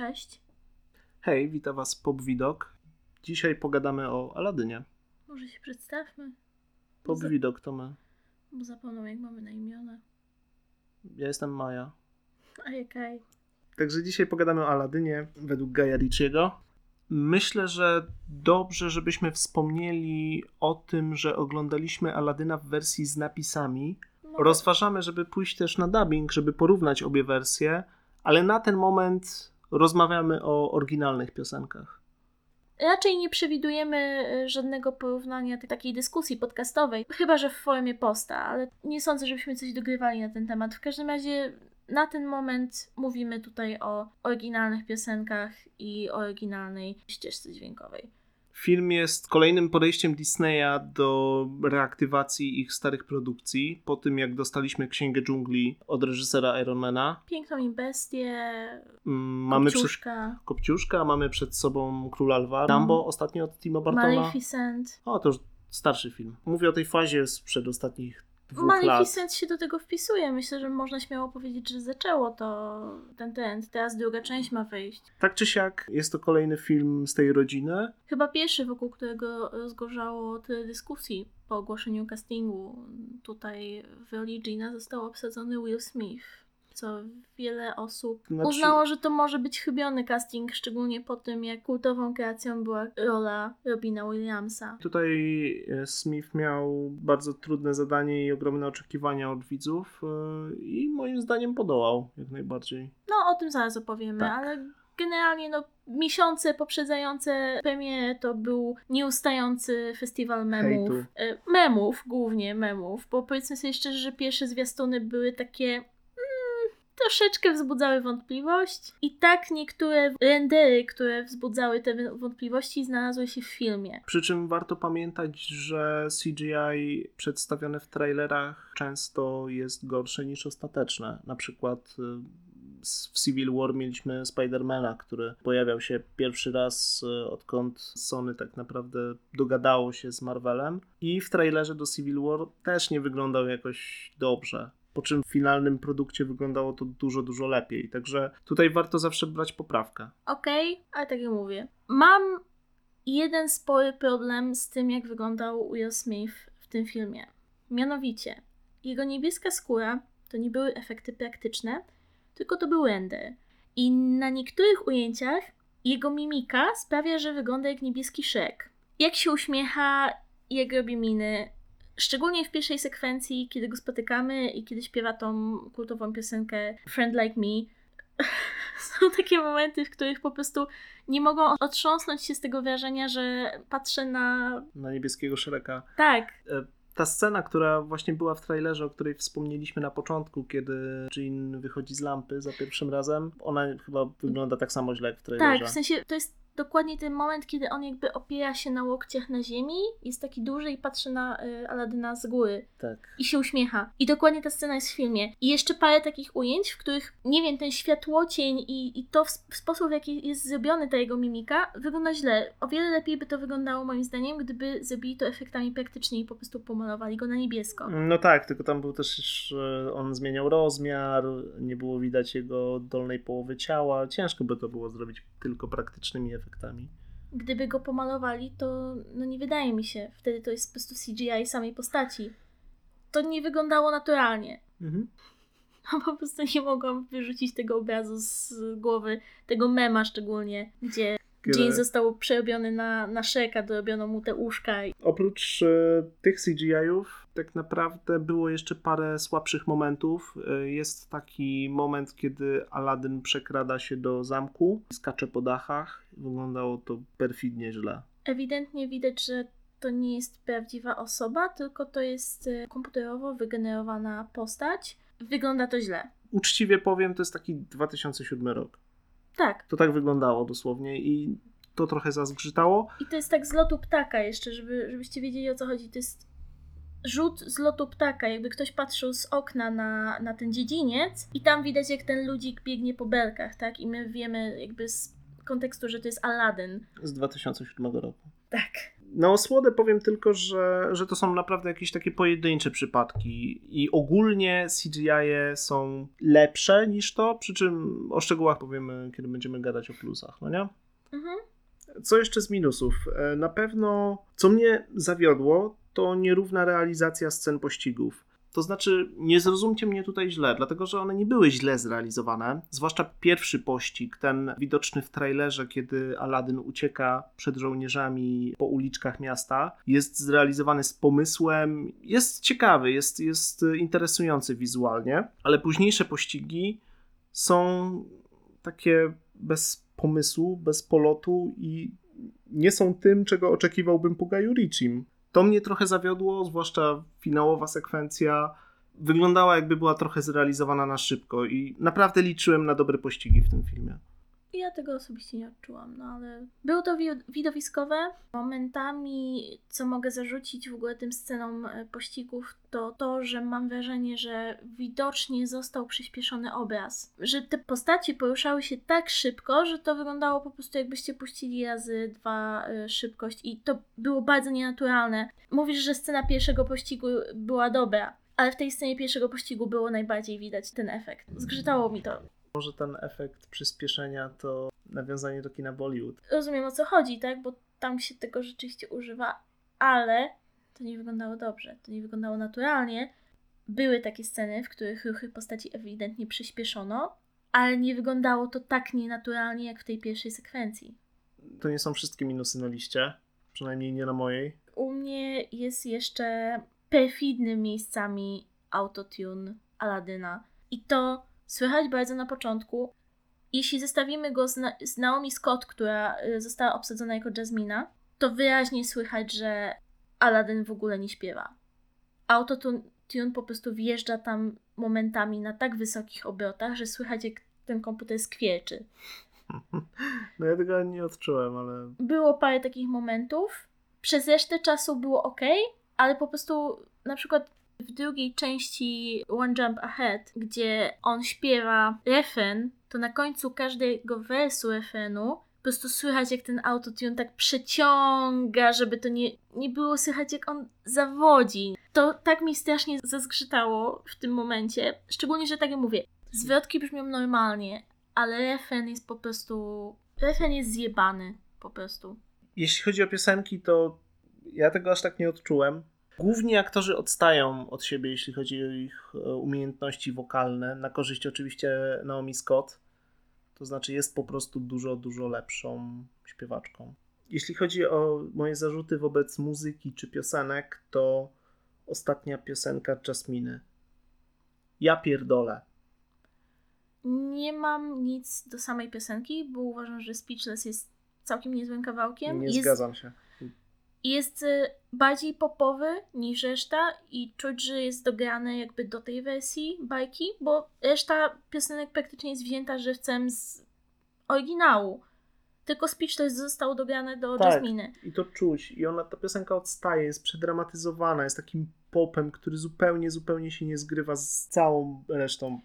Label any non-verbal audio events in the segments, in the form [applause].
Cześć. Hej, witam Was Pop Widok. Dzisiaj pogadamy o Aladynie. Może się przedstawmy, Pop Widok to my. bo zapomnę jak mamy na imiona. Ja jestem Maja. A jekaj. Także dzisiaj pogadamy o Aladynie według Gaja Ricciego. Myślę, że dobrze, żebyśmy wspomnieli o tym, że oglądaliśmy Aladyna w wersji z napisami. No, Rozważamy, żeby pójść też na dubbing, żeby porównać obie wersje, ale na ten moment rozmawiamy o oryginalnych piosenkach. Raczej nie przewidujemy e, żadnego porównania takiej dyskusji podcastowej, chyba że w formie posta, ale nie sądzę, żebyśmy coś dogrywali na ten temat. W każdym razie na ten moment mówimy tutaj o oryginalnych piosenkach i oryginalnej ścieżce dźwiękowej. Film jest kolejnym podejściem Disneya do reaktywacji ich starych produkcji. Po tym, jak dostaliśmy Księgę Dżungli od reżysera Ironmana, Piękną im bestię, mm, mamy przed Kopciuszka, Kopciuszka, mamy przed sobą Króla Lwa. Dumbo ostatnio od Tima Bartona. Maleficent. O, to już starszy film. Mówię o tej fazie sprzed ostatnich. Maleficent się do tego wpisuje. Myślę, że można śmiało powiedzieć, że zaczęło to ten trend. Teraz druga część ma wyjść. Tak czy siak, jest to kolejny film z tej rodziny. Chyba pierwszy, wokół którego rozgorzało tyle dyskusji po ogłoszeniu castingu. Tutaj w roli Gina został obsadzony Will Smith. Co wiele osób Znaczy- uznało, że to może być chybiony casting, szczególnie po tym, jak kultową kreacją była rola Robina Williamsa. Tutaj e, Smith miał bardzo trudne zadanie i ogromne oczekiwania od widzów e, i moim zdaniem podołał jak najbardziej. No, o tym zaraz opowiemy, Tak. ale generalnie no, miesiące poprzedzające premierę to był nieustający festiwal memów. Hejtu. E, Memów, głównie memów, bo powiedzmy sobie szczerze, że pierwsze zwiastuny były takie troszeczkę wzbudzały wątpliwość i tak niektóre rendery, które wzbudzały te wątpliwości znalazły się w filmie. Przy czym warto pamiętać, że CGI przedstawione w trailerach często jest gorsze niż ostateczne. Na przykład y, w Civil War mieliśmy Spidermana, który pojawiał się pierwszy raz y, odkąd Sony tak naprawdę dogadało się z Marvelem i w trailerze do Civil War też nie wyglądał jakoś dobrze. Po czym w finalnym produkcie wyglądało to dużo, dużo lepiej. Także tutaj warto zawsze brać poprawkę. Okej, ale tak jak mówię. Mam jeden spory problem z tym, jak wyglądał Will Smith w tym filmie. Mianowicie, jego niebieska skóra to nie były efekty praktyczne, tylko to był render. I na niektórych ujęciach jego mimika sprawia, że wygląda jak niebieski Shrek. Jak się uśmiecha, jak robi miny. Szczególnie w pierwszej sekwencji, kiedy go spotykamy i kiedy śpiewa tą kultową piosenkę Friend Like Me, [laughs] są takie momenty, w których po prostu nie mogą otrząsnąć się z tego wrażenia, że patrzę na. Na niebieskiego szereka. Tak, E, Ta scena, która właśnie była w trailerze, o której wspomnieliśmy na początku, kiedy Jean wychodzi z lampy za pierwszym razem, ona chyba wygląda tak samo źle jak w trailerze. tak, w sensie to jest dokładnie ten moment, kiedy on jakby opiera się na łokciach na ziemi, jest taki duży i patrzy na y, Aladyna z góry Tak. i się uśmiecha. I dokładnie ta scena jest w filmie. I jeszcze parę takich ujęć, w których, nie wiem, ten światłocień i, i to w, w sposób, w jaki jest zrobiony ta jego mimika, wygląda źle. O wiele lepiej by to wyglądało, moim zdaniem, gdyby zrobili to efektami praktycznymi i po prostu pomalowali go na niebiesko. No tak, tylko tam był też, e, on zmieniał rozmiar, nie było widać jego dolnej połowy ciała. Ciężko by to było zrobić tylko praktycznymi efektami. Gdyby go pomalowali, to no nie wydaje mi się. Wtedy to jest po prostu CGI samej postaci. To nie wyglądało naturalnie. Mhm. No po prostu nie mogłam wyrzucić tego obrazu z głowy, tego mema szczególnie, gdzie Kiedy- Jean został przerobiony na, na Shreka, dorobiono mu te uszka. Oprócz e, tych CGI-ów, tak naprawdę było jeszcze parę słabszych momentów. E, jest taki moment, kiedy Aladdin przekrada się do zamku, skacze po dachach. Wyglądało to perfidnie źle. Ewidentnie widać, że to nie jest prawdziwa osoba, tylko to jest e, komputerowo wygenerowana postać. Wygląda to źle. Uczciwie powiem, to jest taki 2007 rok. Tak. To tak wyglądało dosłownie i to trochę zazgrzytało. I to jest tak z lotu ptaka jeszcze, żeby, żebyście wiedzieli o co chodzi. To jest rzut z lotu ptaka, jakby ktoś patrzył z okna na, na ten dziedziniec i tam widać jak ten ludzik biegnie po belkach, tak? I my wiemy jakby z kontekstu, że to jest Aladdin. Z 2007 roku. Tak. Na osłodę powiem tylko, że, że to są naprawdę jakieś takie pojedyncze przypadki i ogólnie CGI -e są lepsze niż to, przy czym o szczegółach powiemy, kiedy będziemy gadać o plusach, no nie? Mhm. Co jeszcze z minusów? E, na pewno, co mnie zawiodło, to nierówna realizacja scen pościgów. To znaczy, nie zrozumcie mnie tutaj źle, dlatego że one nie były źle zrealizowane. Zwłaszcza pierwszy pościg, ten widoczny w trailerze, kiedy Aladdin ucieka przed żołnierzami po uliczkach miasta, jest zrealizowany z pomysłem, jest ciekawy, jest, jest interesujący wizualnie, ale późniejsze pościgi są takie bez pomysłu, bez polotu i nie są tym, czego oczekiwałbym po Gaju Richim. To mnie trochę zawiodło, zwłaszcza finałowa sekwencja wyglądała jakby była trochę zrealizowana na szybko i naprawdę liczyłem na dobre pościgi w tym filmie. Ja tego osobiście nie odczułam, no ale było to widowiskowe. Momentami, co mogę zarzucić w ogóle tym scenom e, pościgów, to to, że mam wrażenie, że widocznie został przyspieszony obraz. Że te postaci poruszały się tak szybko, że to wyglądało po prostu jakbyście puścili razy dwa y, szybkość i to było bardzo nienaturalne. Mówisz, że scena pierwszego pościgu była dobra, ale w tej scenie pierwszego pościgu było najbardziej widać ten efekt. Zgrzytało mi to. Może ten efekt przyspieszenia to nawiązanie do kina Bollywood. Rozumiem o co chodzi, tak? Bo tam się tego rzeczywiście używa, ale to nie wyglądało dobrze, to nie wyglądało naturalnie. Były takie sceny, w których ruchy postaci ewidentnie przyspieszono, ale nie wyglądało to tak nienaturalnie jak w tej pierwszej sekwencji. To nie są wszystkie minusy na liście, przynajmniej nie na mojej. U mnie jest jeszcze perfidnym miejscami autotune Aladyna. I to słychać bardzo na początku. Jeśli zestawimy go z, Na z Naomi Scott, która y, została obsadzona jako Jasmina, to wyraźnie słychać, że Aladdin w ogóle nie śpiewa. Autotune po prostu wjeżdża tam momentami na tak wysokich obrotach, że słychać jak ten komputer skwierczy. [laughs] No ja tego nie odczułem, ale... Było parę takich momentów. Przez resztę czasu było ok, ale po prostu na przykład w drugiej części One Jump Ahead, gdzie on śpiewa refren, to na końcu każdego wersu refrenu po prostu słychać, jak ten autotune tak przeciąga, żeby to nie, nie było słychać, jak on zawodzi. To tak mi strasznie zazgrzytało w tym momencie. Szczególnie, że tak jak mówię, zwrotki brzmią normalnie, ale refren jest po prostu. Refren jest zjebany po prostu. Jeśli chodzi o piosenki, to ja tego aż tak nie odczułem. Główni aktorzy odstają od siebie, jeśli chodzi o ich e, umiejętności wokalne, na korzyść oczywiście Naomi Scott. To znaczy jest po prostu dużo, dużo lepszą śpiewaczką. Jeśli chodzi o moje zarzuty wobec muzyki czy piosenek, to ostatnia piosenka Jasminy. Ja pierdolę. Nie mam nic do samej piosenki, bo uważam, że Speechless jest całkiem niezłym kawałkiem. Nie jest, zgadzam się jest y, bardziej popowy niż reszta i czuć, że jest dograny jakby do tej wersji bajki, bo reszta piosenek praktycznie jest wzięta żywcem z oryginału. Tylko Speechless został dograny do tak, Jasminy. i to czuć. I ona, ta piosenka odstaje, jest przedramatyzowana, jest takim popem, który zupełnie, zupełnie się nie zgrywa z całą resztą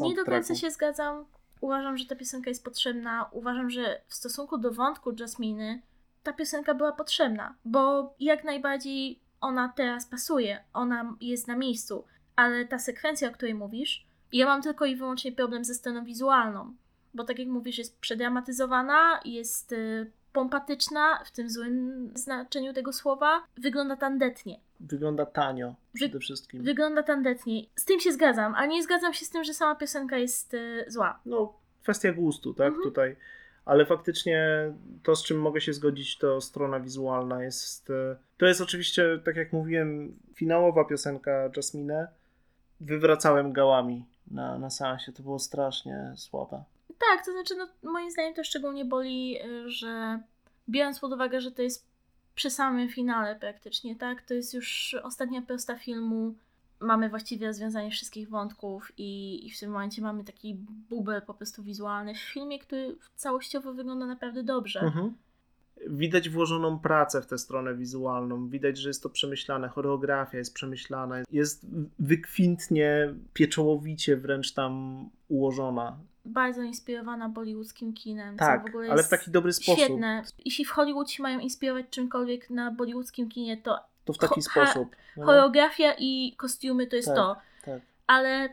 Nie do końca się zgadzam. Uważam, że ta piosenka jest potrzebna. Uważam, że w stosunku do wątku Jasminy ta piosenka była potrzebna, bo jak najbardziej ona teraz pasuje, ona jest na miejscu, ale ta sekwencja, o której mówisz, ja mam tylko i wyłącznie problem ze sceną wizualną, bo tak jak mówisz, jest przedramatyzowana, jest y, pompatyczna w tym złym znaczeniu tego słowa, wygląda tandetnie. Wygląda tanio przede wszystkim. Wygląda tandetnie. Z tym się zgadzam, ale nie zgadzam się z tym, że sama piosenka jest y, zła. No, kwestia gustu, tak? Mhm. Tutaj ale faktycznie to, z czym mogę się zgodzić, to strona wizualna jest. E, to jest oczywiście, tak jak mówiłem, finałowa piosenka Jasmine. Wywracałem gałami na, na seansie, to było strasznie słabe. Tak, to znaczy, no, moim zdaniem to szczególnie boli, e, że biorąc pod uwagę, że to jest przy samym finale praktycznie, tak? To jest już ostatnia prosta filmu mamy właściwie rozwiązanie wszystkich wątków i, i w tym momencie mamy taki bubel po prostu wizualny w filmie, który całościowo wygląda naprawdę dobrze. Mhm. Widać włożoną pracę w tę stronę wizualną, widać, że jest to przemyślane, choreografia jest przemyślana, jest wykwintnie, pieczołowicie wręcz tam ułożona. bardzo inspirowana bollywoodzkim kinem. Tak, w ale w taki dobry sposób. Świetne. Jeśli w Hollywood się mają inspirować czymkolwiek na bollywoodzkim kinie, to To w taki ha- sposób. no. choreografia i kostiumy to jest Tak. to. Tak. Ale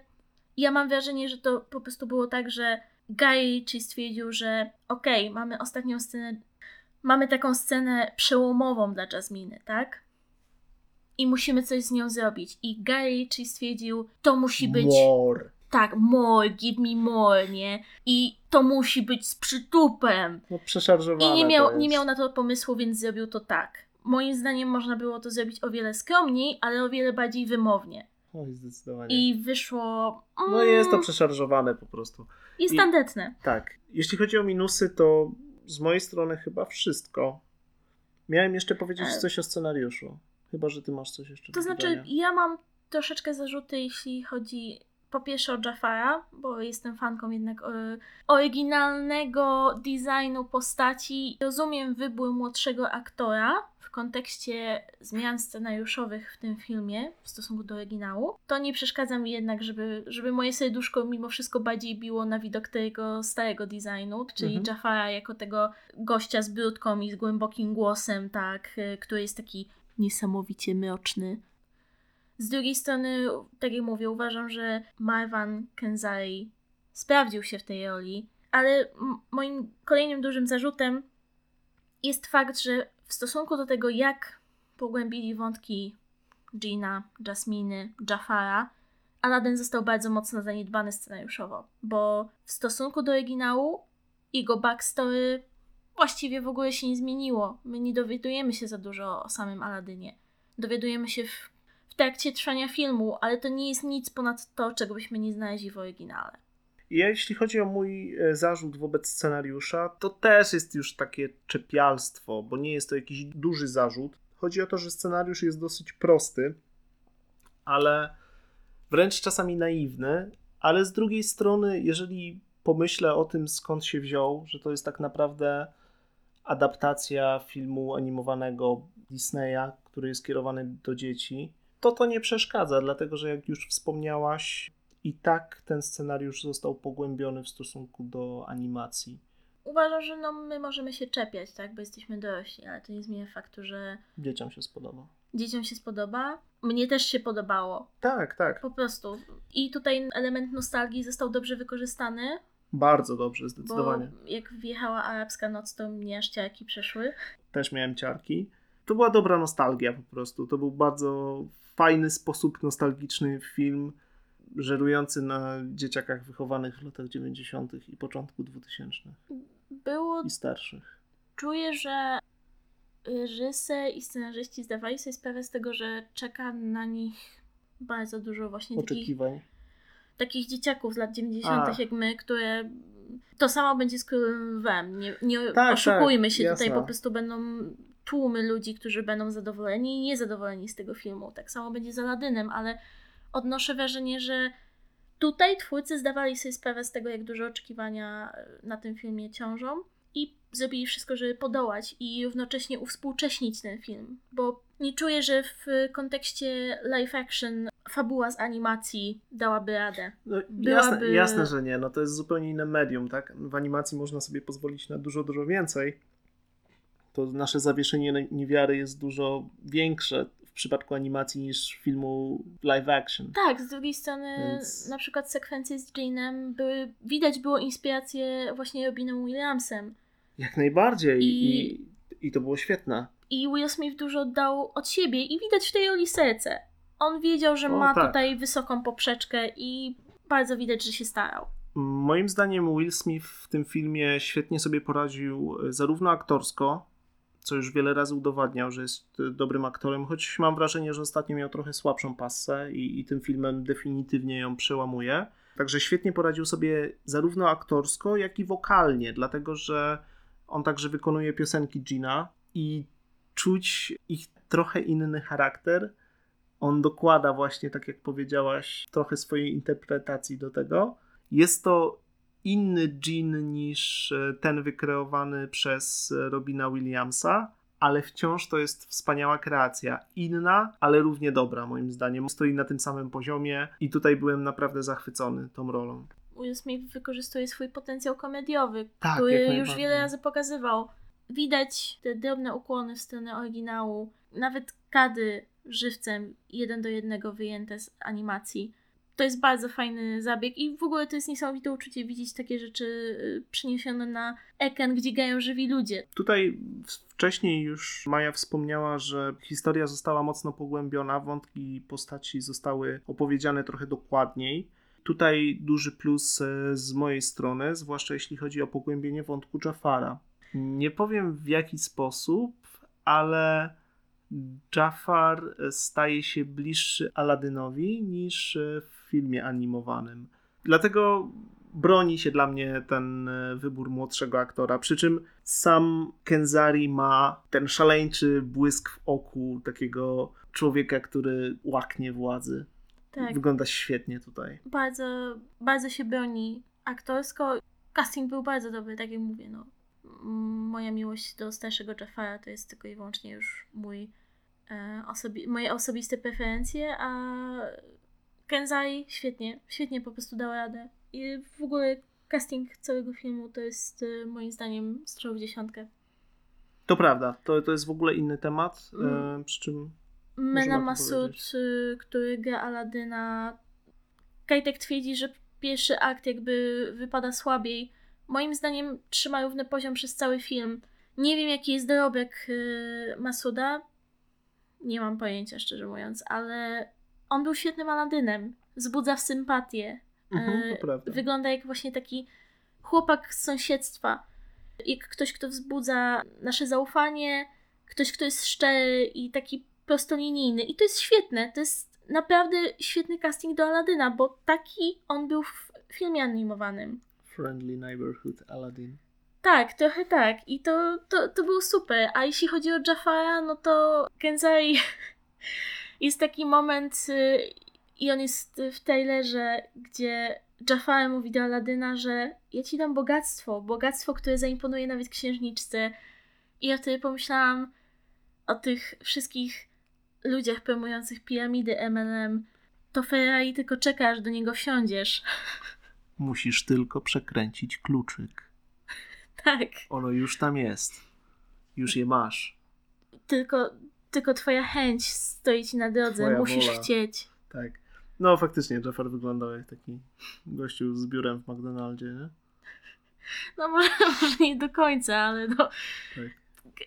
ja mam wrażenie, że to po prostu było tak, że Guy Ritchie stwierdził, że okej, mamy ostatnią scenę, mamy taką scenę przełomową dla Jasminy, tak? I musimy coś z nią zrobić. I Guy Ritchie stwierdził, to musi być More. tak, more, give me more, nie? I to musi być z przytupem. No przeszarżowane I nie miał, nie miał na to pomysłu, więc zrobił to tak. Moim zdaniem można było to zrobić o wiele skromniej, ale o wiele bardziej wymownie. Oj, zdecydowanie. I wyszło. Mm, No jest to przeszarżowane po prostu. Jest i- tandetne. Tak. Jeśli chodzi o minusy, to z mojej strony chyba wszystko. Miałem jeszcze powiedzieć E. coś o scenariuszu. Chyba, że ty masz coś jeszcze To znaczy, ja mam troszeczkę zarzuty, jeśli chodzi po pierwsze o Jafara, bo jestem fanką jednak e, oryginalnego designu postaci. Rozumiem wybór młodszego aktora w kontekście zmian scenariuszowych w tym filmie w stosunku do oryginału. To nie przeszkadza mi jednak, żeby, żeby moje serduszko mimo wszystko bardziej biło na widok tego starego designu, czyli Mhm. Jafara jako tego gościa z brudką i z głębokim głosem, tak, e, który jest taki niesamowicie mroczny. Z drugiej strony, tak jak mówię, uważam, że Marwan Kenzari sprawdził się w tej roli, ale moim kolejnym dużym zarzutem jest fakt, że w stosunku do tego, jak pogłębili wątki Gina, Jasminy, Jafara, Aladdin został bardzo mocno zaniedbany scenariuszowo, bo w stosunku do oryginału jego backstory właściwie w ogóle się nie zmieniło. My nie dowiadujemy się za dużo o samym Aladynie. Dowiadujemy się w trakcie trwania filmu, ale to nie jest nic ponad to, czego byśmy nie znaleźli w oryginale. Ja, jeśli chodzi o mój e, zarzut wobec scenariusza, to też jest już takie czepialstwo, bo nie jest to jakiś duży zarzut. Chodzi o to, że scenariusz jest dosyć prosty, ale wręcz czasami naiwny, ale z drugiej strony, jeżeli pomyślę o tym, skąd się wziął, że to jest tak naprawdę adaptacja filmu animowanego Disneya, który jest kierowany do dzieci, to to nie przeszkadza, dlatego że jak już wspomniałaś, i tak ten scenariusz został pogłębiony w stosunku do animacji. Uważam, że no, my możemy się czepiać, tak, bo jesteśmy dorośli, ale to nie zmienia faktu, że Dzieciom się spodoba. dzieciom się spodoba. Mnie też się podobało, Tak, tak. po prostu. I tutaj element nostalgii został dobrze wykorzystany, Bardzo dobrze, bo zdecydowanie. jak wjechała arabska noc, to mnie aż ciarki przeszły. Też miałem ciarki. To była dobra nostalgia po prostu. To był bardzo fajny sposób nostalgiczny film, żerujący na dzieciakach wychowanych w latach 90. i początku 2000. Było i starszych. czuję, że reżyser i scenarzyści zdawali sobie sprawę z tego, że czeka na nich bardzo dużo właśnie takich, Oczekiwań. takich dzieciaków z lat 90. A. jak my, które to samo będzie z Królem Lwem. Nie, nie Tak, oszukujmy tak, się, tutaj jasne. po prostu będą tłumy ludzi, którzy będą zadowoleni i niezadowoleni z tego filmu. Tak samo będzie z Aladynem, ale odnoszę wrażenie, że tutaj twórcy zdawali sobie sprawę z tego, jak duże oczekiwania na tym filmie ciążą i zrobili wszystko, żeby podołać i równocześnie uwspółcześnić ten film, bo nie czuję, że w kontekście live action fabuła z animacji dałaby radę. No, Byłaby- jasne, jasne, że nie. No to jest zupełnie inne medium, tak? W animacji można sobie pozwolić na dużo, dużo więcej. To nasze zawieszenie niewiary jest dużo większe w przypadku animacji niż filmu live action. Tak, z drugiej strony Więc- na przykład sekwencje z Jane'em były, widać było inspirację właśnie Robinem Williamsem Jak najbardziej. I- I, i to było świetne. i Will Smith dużo dał od siebie i widać w tej roli serce. On wiedział, że O, ma tak. tutaj wysoką poprzeczkę i bardzo widać, że się starał. Moim zdaniem Will Smith w tym filmie świetnie sobie poradził e, zarówno aktorsko, co już wiele razy udowadniał, że jest e, dobrym aktorem, choć mam wrażenie, że ostatnio miał trochę słabszą passę i, i tym filmem definitywnie ją przełamuje. Także świetnie poradził sobie zarówno aktorsko, jak i wokalnie, dlatego że on także wykonuje piosenki Gina i czuć ich trochę inny charakter. On dokłada właśnie, tak jak powiedziałaś, trochę swojej interpretacji do tego. Jest to inny Jean niż e, ten wykreowany przez e, Robina Williamsa, ale wciąż to jest wspaniała kreacja. Inna, ale równie dobra, moim zdaniem. Stoi na tym samym poziomie i tutaj byłem naprawdę zachwycony tą rolą. Will Smith wykorzystuje swój potencjał komediowy, Tak, który już wiele razy pokazywał. Widać te drobne ukłony w stronę oryginału, nawet kady żywcem jeden do jednego wyjęte z animacji. To jest bardzo fajny zabieg i w ogóle to jest niesamowite uczucie widzieć takie rzeczy y, przeniesione na ekran, gdzie grają żywi ludzie. Tutaj wcześniej już Maja wspomniała, że historia została mocno pogłębiona, wątki postaci zostały opowiedziane trochę dokładniej. Tutaj duży plus e, z mojej strony, zwłaszcza jeśli chodzi o pogłębienie wątku Jafara. Nie powiem w jaki sposób, ale Jafar staje się bliższy Aladynowi niż e, w filmie animowanym. Dlatego broni się dla mnie ten e, wybór młodszego aktora. Przy czym sam Kenzari ma ten szaleńczy błysk w oku takiego człowieka, który łaknie władzy. Tak, Wygląda świetnie tutaj. bardzo, bardzo się broni aktorsko. Casting był bardzo dobry, tak jak mówię, no. Moja miłość do starszego Jafara to jest tylko i wyłącznie już mój, e, osobi- moje osobiste preferencje, a Kenzai świetnie, świetnie po prostu dał radę. I w ogóle casting całego filmu to jest e, moim zdaniem strzał w dziesiątkę. To prawda, to, to jest w ogóle inny temat. Mm. E, przy czym Mena Masud, y, który gra Aladyna. Kajtek twierdzi, że pierwszy akt jakby wypada słabiej. Moim zdaniem trzyma równy poziom przez cały film. Nie wiem, jaki jest dorobek Masuda. Nie mam pojęcia, szczerze mówiąc, ale on był świetnym Aladynem. Wzbudza w sympatię. mhm, E. Wygląda jak właśnie taki chłopak z sąsiedztwa. Jak ktoś, kto wzbudza nasze zaufanie, ktoś, kto jest szczery i taki prostolinijny. I to jest świetne. To jest naprawdę świetny casting do Aladyna, bo taki on był w filmie animowanym. Friendly Neighborhood Aladdin. Tak, trochę tak. I to, to, to było super. A jeśli chodzi o Jafara, no to Kenzai [laughs] jest taki moment y, i on jest w trailerze, gdzie Jafar mówi do Aladyna, że ja ci dam bogactwo, bogactwo, które zaimponuje nawet księżniczce. I ja wtedy pomyślałam o tych wszystkich ludziach promujących piramidy MLM. To Ferrari tylko czeka, aż do niego wsiądziesz. [laughs] Musisz tylko przekręcić kluczyk. tak. Ono już tam jest. Już je masz. Tylko, tylko twoja chęć stoi ci na drodze. Twoja Musisz wola. chcieć. Tak. No faktycznie, Jafar wyglądał jak taki gościu z biurem w McDonaldzie, nie? No może, [laughs] może nie do końca, ale no. Tak.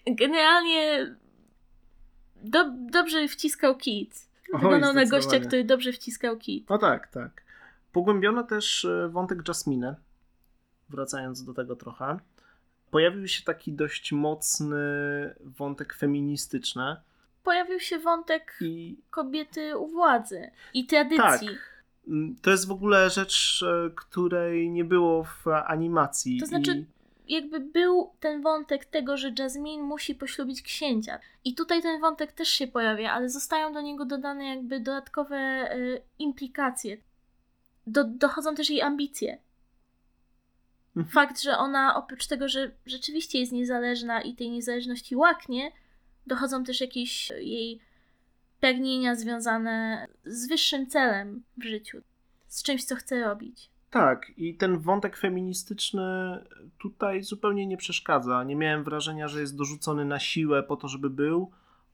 Generalnie do, dobrze wciskał kit. Oj, Wyglądał na gościa, który dobrze wciskał kit. No tak, tak. Pogłębiono też e, wątek Jasmine, wracając do tego trochę. Pojawił się taki dość mocny wątek feministyczny Pojawił się wątek i kobiety u władzy i tradycji. mm, to jest w ogóle rzecz, e, której nie było w animacji. To znaczy, I... jakby był ten wątek tego, że Jasmine musi poślubić księcia. I tutaj ten wątek też się pojawia, ale zostają do niego dodane jakby dodatkowe y, implikacje. Do, dochodzą też jej ambicje. Mhm. Fakt, że ona oprócz tego, że rzeczywiście jest niezależna i tej niezależności łaknie, dochodzą też jakieś jej pragnienia związane z wyższym celem w życiu. Z czymś, co chce robić. Tak, i ten wątek feministyczny tutaj zupełnie nie przeszkadza. Nie miałem wrażenia, że jest dorzucony na siłę po to, żeby był.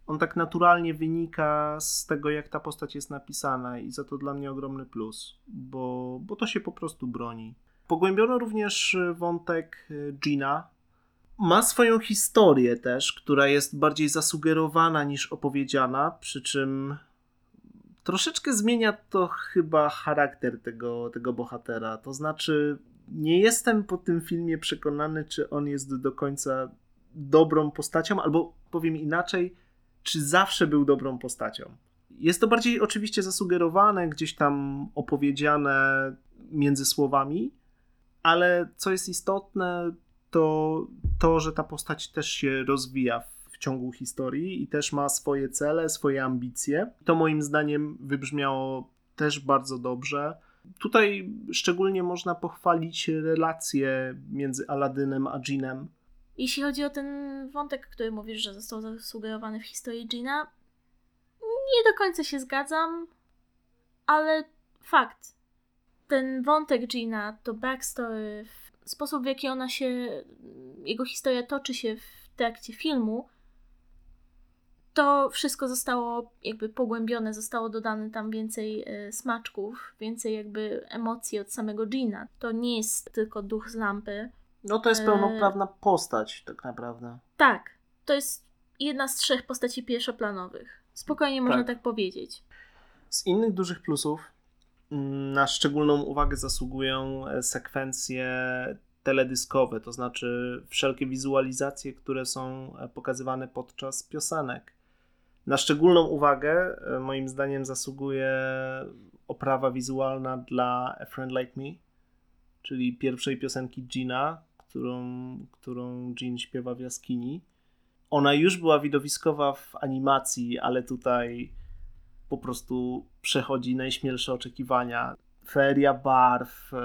On tak naturalnie wynika z tego, jak ta postać jest napisana, i za to dla mnie ogromny plus, bo, bo to się po prostu broni. Pogłębiono również wątek Gina. Ma swoją historię też, która jest bardziej zasugerowana niż opowiedziana, przy czym troszeczkę zmienia to chyba charakter tego, tego bohatera. To znaczy, nie jestem po tym filmie przekonany, czy on jest do końca dobrą postacią, albo powiem inaczej, czy zawsze był dobrą postacią. Jest to bardziej oczywiście zasugerowane, gdzieś tam opowiedziane między słowami, ale co jest istotne, to to, że ta postać też się rozwija w ciągu historii i też ma swoje cele, swoje ambicje. To moim zdaniem wybrzmiało też bardzo dobrze. Tutaj szczególnie można pochwalić relacje między Aladynem a Jeanem. Jeśli chodzi o ten wątek, który mówisz, że został zasugerowany w historii Gina, nie do końca się zgadzam, ale fakt. ten wątek Gina, to backstory, sposób w jaki ona się, jego historia toczy się w trakcie filmu, to wszystko zostało jakby pogłębione, zostało dodane tam więcej e, smaczków, więcej jakby emocji od samego Gina. To nie jest tylko duch z lampy. No to jest pełnoprawna postać tak naprawdę. Tak, to jest jedna z trzech postaci pierwszoplanowych. Spokojnie można tak, tak powiedzieć. Z innych dużych plusów na szczególną uwagę zasługują e, sekwencje teledyskowe, to znaczy wszelkie wizualizacje, które są e, pokazywane podczas piosenek. Na szczególną uwagę, e, moim zdaniem, zasługuje oprawa wizualna dla A Friend Like Me, czyli pierwszej piosenki Gina, którą, którą Jean śpiewa w jaskini. Ona już była widowiskowa w animacji, ale tutaj po prostu przechodzi najśmielsze oczekiwania. Feria barw, e,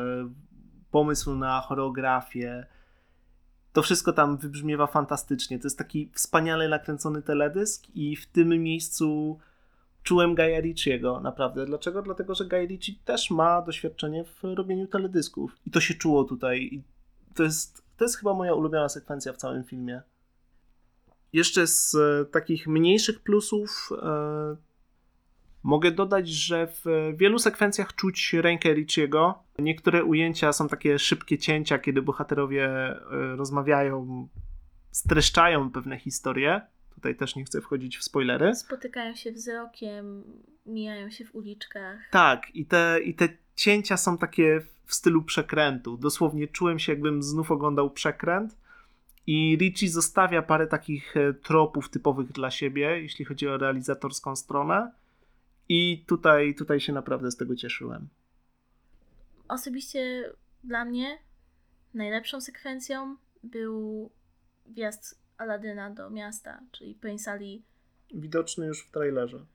pomysł na choreografię, to wszystko tam wybrzmiewa fantastycznie. To jest taki wspaniale nakręcony teledysk i w tym miejscu czułem Gaia Ritchiego, naprawdę. Dlaczego? Dlatego, że Guy Ritchie też ma doświadczenie w robieniu teledysków. I to się czuło tutaj. I to jest, to jest chyba moja ulubiona sekwencja w całym filmie. Jeszcze z e, takich mniejszych plusów e, Mogę dodać, że w wielu sekwencjach czuć rękę Richiego. Niektóre ujęcia są takie szybkie cięcia, kiedy bohaterowie e, rozmawiają, streszczają pewne historie. Tutaj też nie chcę wchodzić w spoilery. Spotykają się wzrokiem, mijają się w uliczkach. Tak, i te, i te cięcia są takie w stylu przekrętu. Dosłownie czułem się, jakbym znów oglądał przekręt. I Richie zostawia parę takich e, tropów typowych dla siebie, jeśli chodzi o realizatorską stronę. I tutaj, tutaj się naprawdę z tego cieszyłem. Osobiście dla mnie najlepszą sekwencją był wjazd Aladyna do miasta, czyli Prince Ali. Widoczny już w trailerze.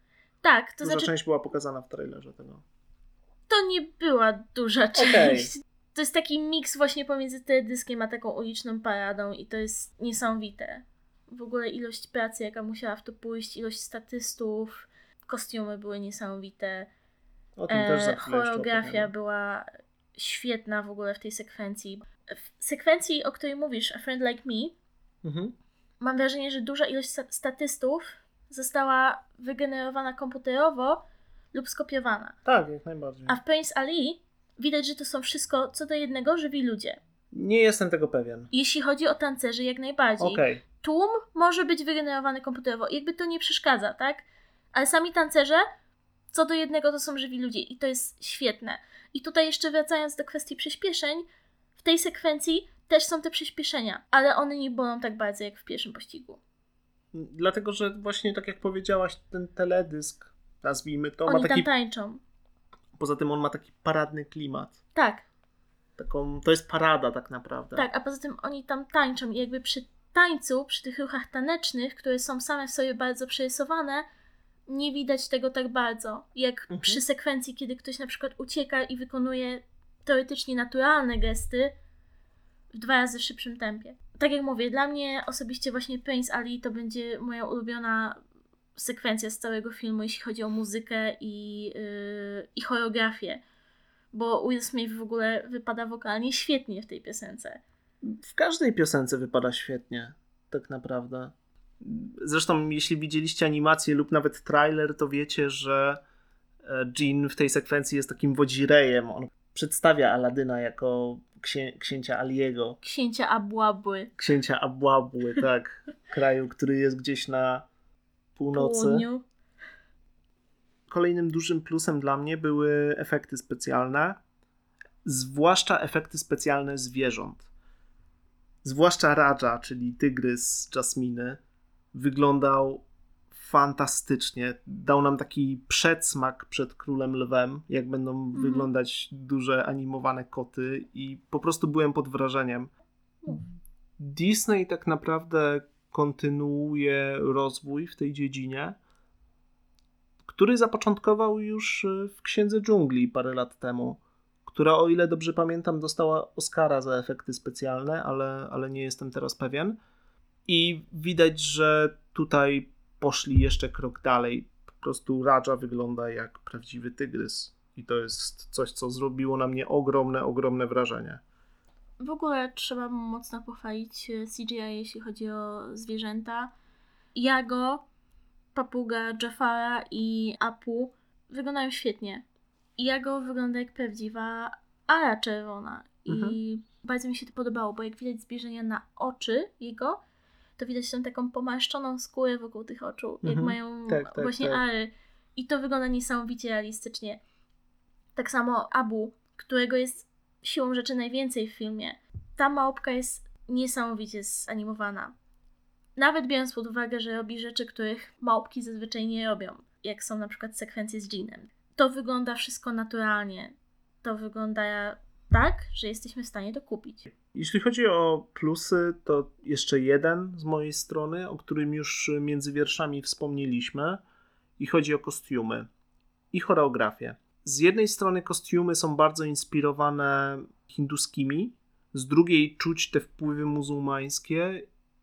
Tak, to duża znaczy... część była pokazana w trailerze tego. To nie była duża część. Okay. To jest taki miks właśnie pomiędzy teledyskiem a taką uliczną paradą i to jest niesamowite. W ogóle ilość pracy, jaka musiała w to pójść, ilość statystów, kostiumy były niesamowite. O tym też za Choreografia była świetna w ogóle w tej sekwencji. W sekwencji, o której mówisz, A Friend Like Me, mhm. mam wrażenie, że duża ilość statystów została wygenerowana komputerowo lub skopiowana. Tak, jak najbardziej. A w Prince Ali widać, że to są wszystko co do jednego żywi ludzie. Nie jestem tego pewien. Jeśli chodzi o tancerzy, jak najbardziej. Okay. Tłum może być wygenerowany komputerowo. Jakby to nie przeszkadza, tak? Ale sami tancerze, co do jednego, to są żywi ludzie i to jest świetne. I tutaj jeszcze wracając do kwestii przyspieszeń, w tej sekwencji też są te przyspieszenia, ale one nie bolą tak bardzo jak w pierwszym pościgu. Dlatego, że właśnie tak jak powiedziałaś, ten teledysk, nazwijmy to, Oni ma taki... tam tańczą. Poza tym on ma taki paradny klimat. Tak. Taką, to jest parada tak naprawdę. Tak, a poza tym oni tam tańczą i jakby przy tańcu, przy tych ruchach tanecznych, które są same w sobie bardzo przerysowane, nie widać tego tak bardzo, jak mhm. przy sekwencji, kiedy ktoś na przykład ucieka i wykonuje teoretycznie naturalne gesty w dwa razy szybszym tempie. Tak jak mówię, dla mnie osobiście właśnie Prince Ali to będzie moja ulubiona sekwencja z całego filmu, jeśli chodzi o muzykę i, yy, i choreografię. Bo Will Smith w ogóle wypada wokalnie świetnie w tej piosence. W każdej piosence wypada świetnie, tak naprawdę. Zresztą, jeśli widzieliście animację lub nawet trailer, to wiecie, że e, Jean w tej sekwencji jest takim wodzirejem. On przedstawia Aladyna jako księ księcia Aliego. Księcia Abłabły. Księcia Abłabły, tak. Kraju, który jest gdzieś na północy. Południu. Kolejnym dużym plusem dla mnie były efekty specjalne, zwłaszcza efekty specjalne zwierząt. Zwłaszcza Raja, czyli tygrys Jasminy wyglądał fantastycznie. Dał nam taki przedsmak przed Królem Lwem, jak będą mhm. wyglądać duże animowane koty i po prostu byłem pod wrażeniem. Disney tak naprawdę kontynuuje rozwój w tej dziedzinie, który zapoczątkował już e, w Księdze Dżungli parę lat temu, która o ile dobrze pamiętam dostała Oscara za efekty specjalne, ale, ale nie jestem teraz pewien. I widać, że tutaj poszli jeszcze krok dalej. Po prostu Raja wygląda jak prawdziwy tygrys. I to jest coś, co zrobiło na mnie ogromne, ogromne wrażenie. W ogóle trzeba mocno pochwalić e, CGI, jeśli chodzi o zwierzęta. Jago, papuga, Jafara i Apu wyglądają świetnie. Jago wygląda jak prawdziwa ara czerwona. Mhm. I bardzo mi się to podobało, bo jak widać zbliżenia na oczy jego, to widać tą taką pomarszczoną skórę wokół tych oczu, jak Mhm. mają Tak, tak, właśnie tak. ary. I to wygląda niesamowicie realistycznie. Tak samo Abu, którego jest siłą rzeczy najwięcej w filmie. Ta małpka jest niesamowicie zanimowana. Nawet biorąc pod uwagę, że robi rzeczy, których małpki zazwyczaj nie robią, jak są na przykład sekwencje z Jeanem. To wygląda wszystko naturalnie. To wygląda tak, że jesteśmy w stanie to kupić. Jeśli chodzi o plusy, to jeszcze jeden z mojej strony, o którym już między wierszami wspomnieliśmy, i chodzi o kostiumy i choreografię. Z jednej strony kostiumy są bardzo inspirowane hinduskimi, z drugiej czuć te wpływy muzułmańskie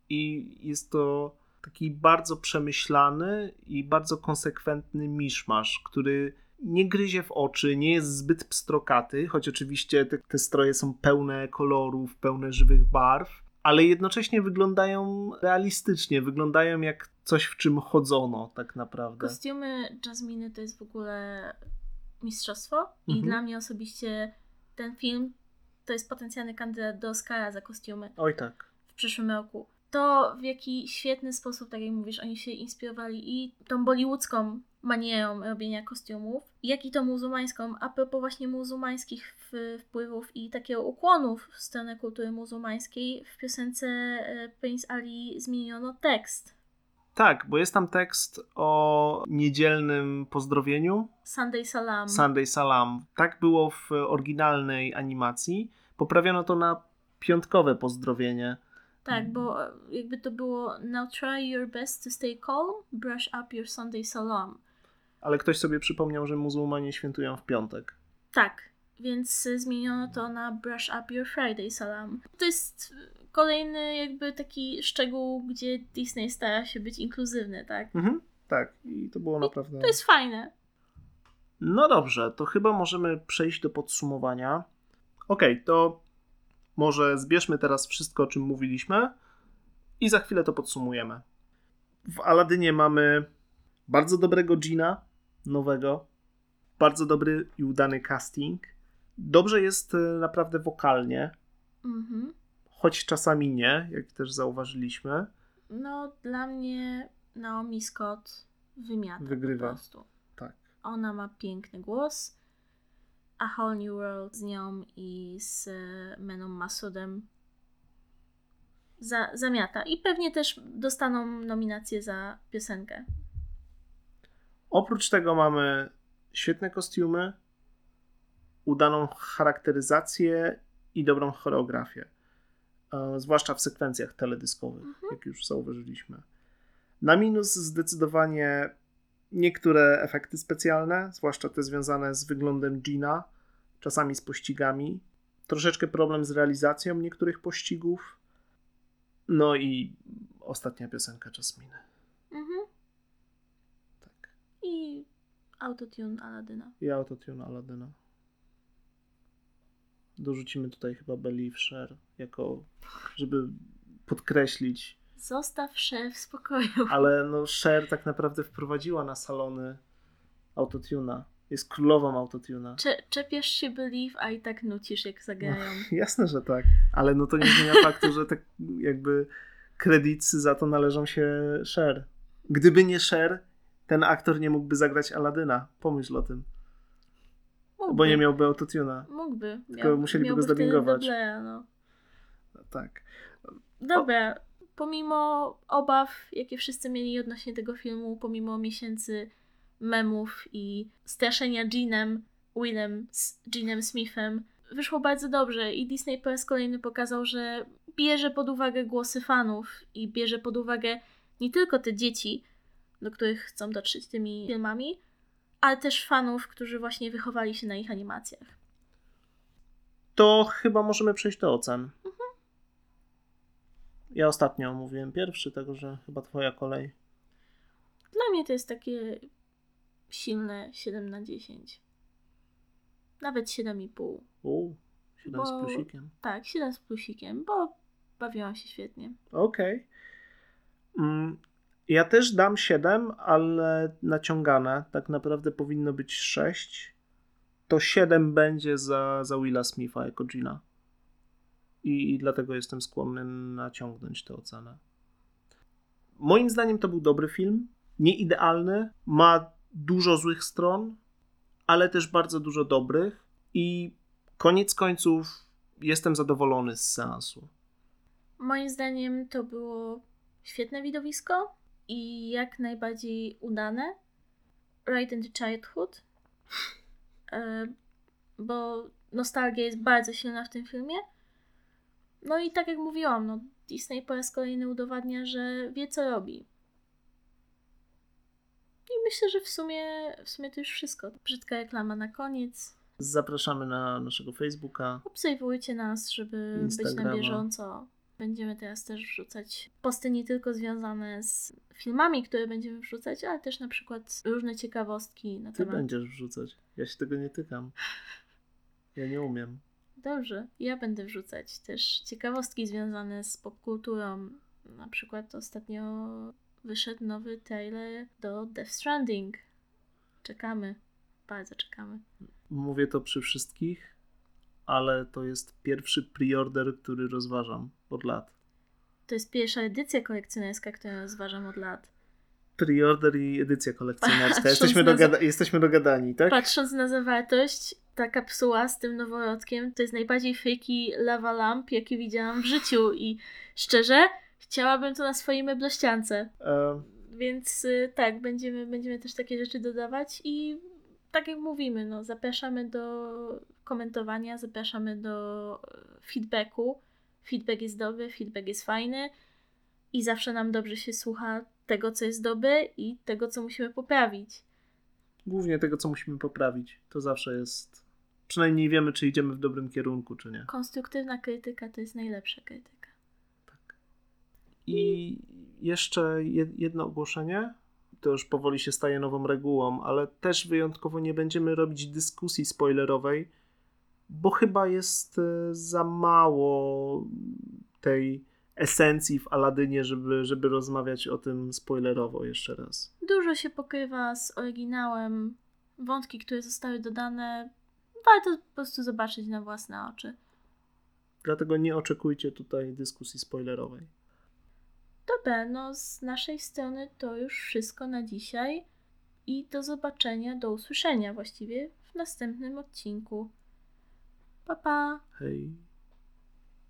i jest to taki bardzo przemyślany i bardzo konsekwentny miszmasz, który nie gryzie w oczy, nie jest zbyt pstrokaty, choć oczywiście te, te stroje są pełne kolorów, pełne żywych barw, ale jednocześnie wyglądają realistycznie, wyglądają jak coś, w czym chodzono tak naprawdę. Kostiumy Jasminy to jest w ogóle mistrzostwo i Mhm. dla mnie osobiście ten film to jest potencjalny kandydat do Oscara za kostiumy Oj tak. w przyszłym roku. To w jaki świetny sposób, tak jak mówisz, oni się inspirowali i tą bollywoodzką manierą robienia kostiumów, jak i tą muzułmańską. A propos właśnie muzułmańskich wpływów i takiego ukłonów w stronę kultury muzułmańskiej, w piosence e, Prince Ali zmieniono tekst. Tak, bo jest tam tekst o niedzielnym pozdrowieniu, Sunday Salam. Sunday Salam. Tak było w oryginalnej animacji. Poprawiono to na piątkowe pozdrowienie. Tak, bo jakby to było Now try your best to stay calm, brush up your Sunday salam. Ale ktoś sobie przypomniał, że muzułmanie świętują w piątek. Tak, więc zmieniono to na brush up your Friday salam. To jest kolejny jakby taki szczegół, gdzie Disney stara się być inkluzywny, tak? Mhm. Tak, i to było naprawdę. To jest fajne. No dobrze, to chyba możemy przejść do podsumowania. Okej, to może zbierzmy teraz wszystko, o czym mówiliśmy i za chwilę to podsumujemy. W Aladynie mamy bardzo dobrego Gina, nowego, bardzo dobry i udany casting. Dobrze jest e, naprawdę wokalnie, Mhm. choć czasami nie, jak też zauważyliśmy. No, dla mnie Naomi Scott wymiata Wygrywa. po prostu. Tak. Ona ma piękny głos. A Whole New World z nią i z e, Meną Masudem za, zamiata. I pewnie też dostaną nominację za piosenkę. Oprócz tego mamy świetne kostiumy, udaną charakteryzację i dobrą choreografię. E, Zwłaszcza w sekwencjach teledyskowych, jak już zauważyliśmy. Na minus zdecydowanie niektóre efekty specjalne, zwłaszcza te związane z wyglądem Gina, czasami z pościgami. Troszeczkę problem z realizacją niektórych pościgów. No i ostatnia piosenka Jasminy. Mhm. Tak. I autotune Aladyna. I autotune Aladyna. Dorzucimy tutaj chyba Believe Share, jako, żeby podkreślić. Zostaw szef w spokoju. [laughs] Ale no Cher tak naprawdę wprowadziła na salony autotuna. Jest królową autotuna. Cze- czepiasz się Believe, a i tak nucisz jak zagrają. [laughs] Jasne, że tak. Ale no to nie zmienia [laughs] faktu, że tak jakby kredyty za to należą się Cher. Gdyby nie Cher, ten aktor nie mógłby zagrać Aladyna. Pomyśl o tym. Mógłby. Bo nie miałby autotuna. Mógłby. Tylko musieliby go zdubbingować. dublera, no. Tak. Dobra, pomimo obaw, jakie wszyscy mieli odnośnie tego filmu, pomimo miesięcy memów i straszenia Jeanem, Willem, z Jeanem Smithem, wyszło bardzo dobrze i Disney po raz kolejny pokazał, że bierze pod uwagę głosy fanów i bierze pod uwagę nie tylko te dzieci, do których chcą dotrzeć tymi filmami, ale też fanów, którzy właśnie wychowali się na ich animacjach. To chyba możemy przejść do ocen. Ja ostatnio mówiłem pierwszy, także chyba twoja kolej. Dla mnie to jest takie silne 7 na 10. Nawet 7,5. U, 7 Bo- z plusikiem. Tak, 7 z plusikiem, bo bawiłam się świetnie. Okej. Mm, Ja też dam 7, ale naciągane. Tak naprawdę powinno być 6. To 7 będzie za, za Willa Smitha jako Gina. I, I dlatego jestem skłonny naciągnąć tę ocenę. Moim zdaniem to był dobry film. Nie idealny. Ma dużo złych stron, ale też bardzo dużo dobrych. I koniec końców jestem zadowolony z seansu. Moim zdaniem to było świetne widowisko i jak najbardziej udane. Right in the Childhood. E, Bo nostalgia jest bardzo silna w tym filmie. No i tak jak mówiłam, no Disney po raz kolejny udowadnia, że wie co robi. I myślę, że w sumie, w sumie to już wszystko. Brzydka reklama na koniec. Zapraszamy na naszego Facebooka. Obserwujcie nas, żeby być na Instagrama. bieżąco. Będziemy teraz też wrzucać posty nie tylko związane z filmami, które będziemy wrzucać, ale też na przykład różne ciekawostki na Ty temat. będziesz wrzucać. Ja się tego nie tykam. Ja nie umiem. Dobrze, ja będę wrzucać też ciekawostki związane z popkulturą. Na przykład ostatnio wyszedł nowy trailer do Death Stranding. Czekamy. Bardzo czekamy. Mówię to przy wszystkich, ale to jest pierwszy preorder, który rozważam od lat. To jest pierwsza edycja kolekcjonerska, którą rozważam od lat. Preorder i edycja kolekcjonerska. [laughs] Jesteśmy, dogada- jesteśmy dogadani, tak? Patrząc na zawartość, ta kapsuła z tym noworodkiem to jest najbardziej freaky lava lamp, jaki widziałam w życiu i szczerze, chciałabym to na swojej meblościance. E, Więc y, tak, będziemy, będziemy też takie rzeczy dodawać i tak jak mówimy, no, zapraszamy do komentowania, zapraszamy do e, feedbacku. Feedback jest dobry, feedback jest fajny i zawsze nam dobrze się słucha tego, co jest dobre i tego, co musimy poprawić. głównie tego, co musimy poprawić. To zawsze jest. Przynajmniej wiemy, czy idziemy w dobrym kierunku, czy nie. Konstruktywna krytyka to jest najlepsza krytyka. I jeszcze jed- jedno ogłoszenie. To już powoli się staje nową regułą, ale też wyjątkowo nie będziemy robić dyskusji spoilerowej, bo chyba jest e, za mało tej esencji w Aladynie, żeby, żeby rozmawiać o tym spoilerowo jeszcze raz. Dużo się pokrywa z oryginałem. Wątki, które zostały dodane, warto po prostu zobaczyć na własne oczy. Dlatego nie oczekujcie tutaj dyskusji spoilerowej. Dobra, no z naszej strony to już wszystko na dzisiaj i do zobaczenia, do usłyszenia właściwie w następnym odcinku. 爸爸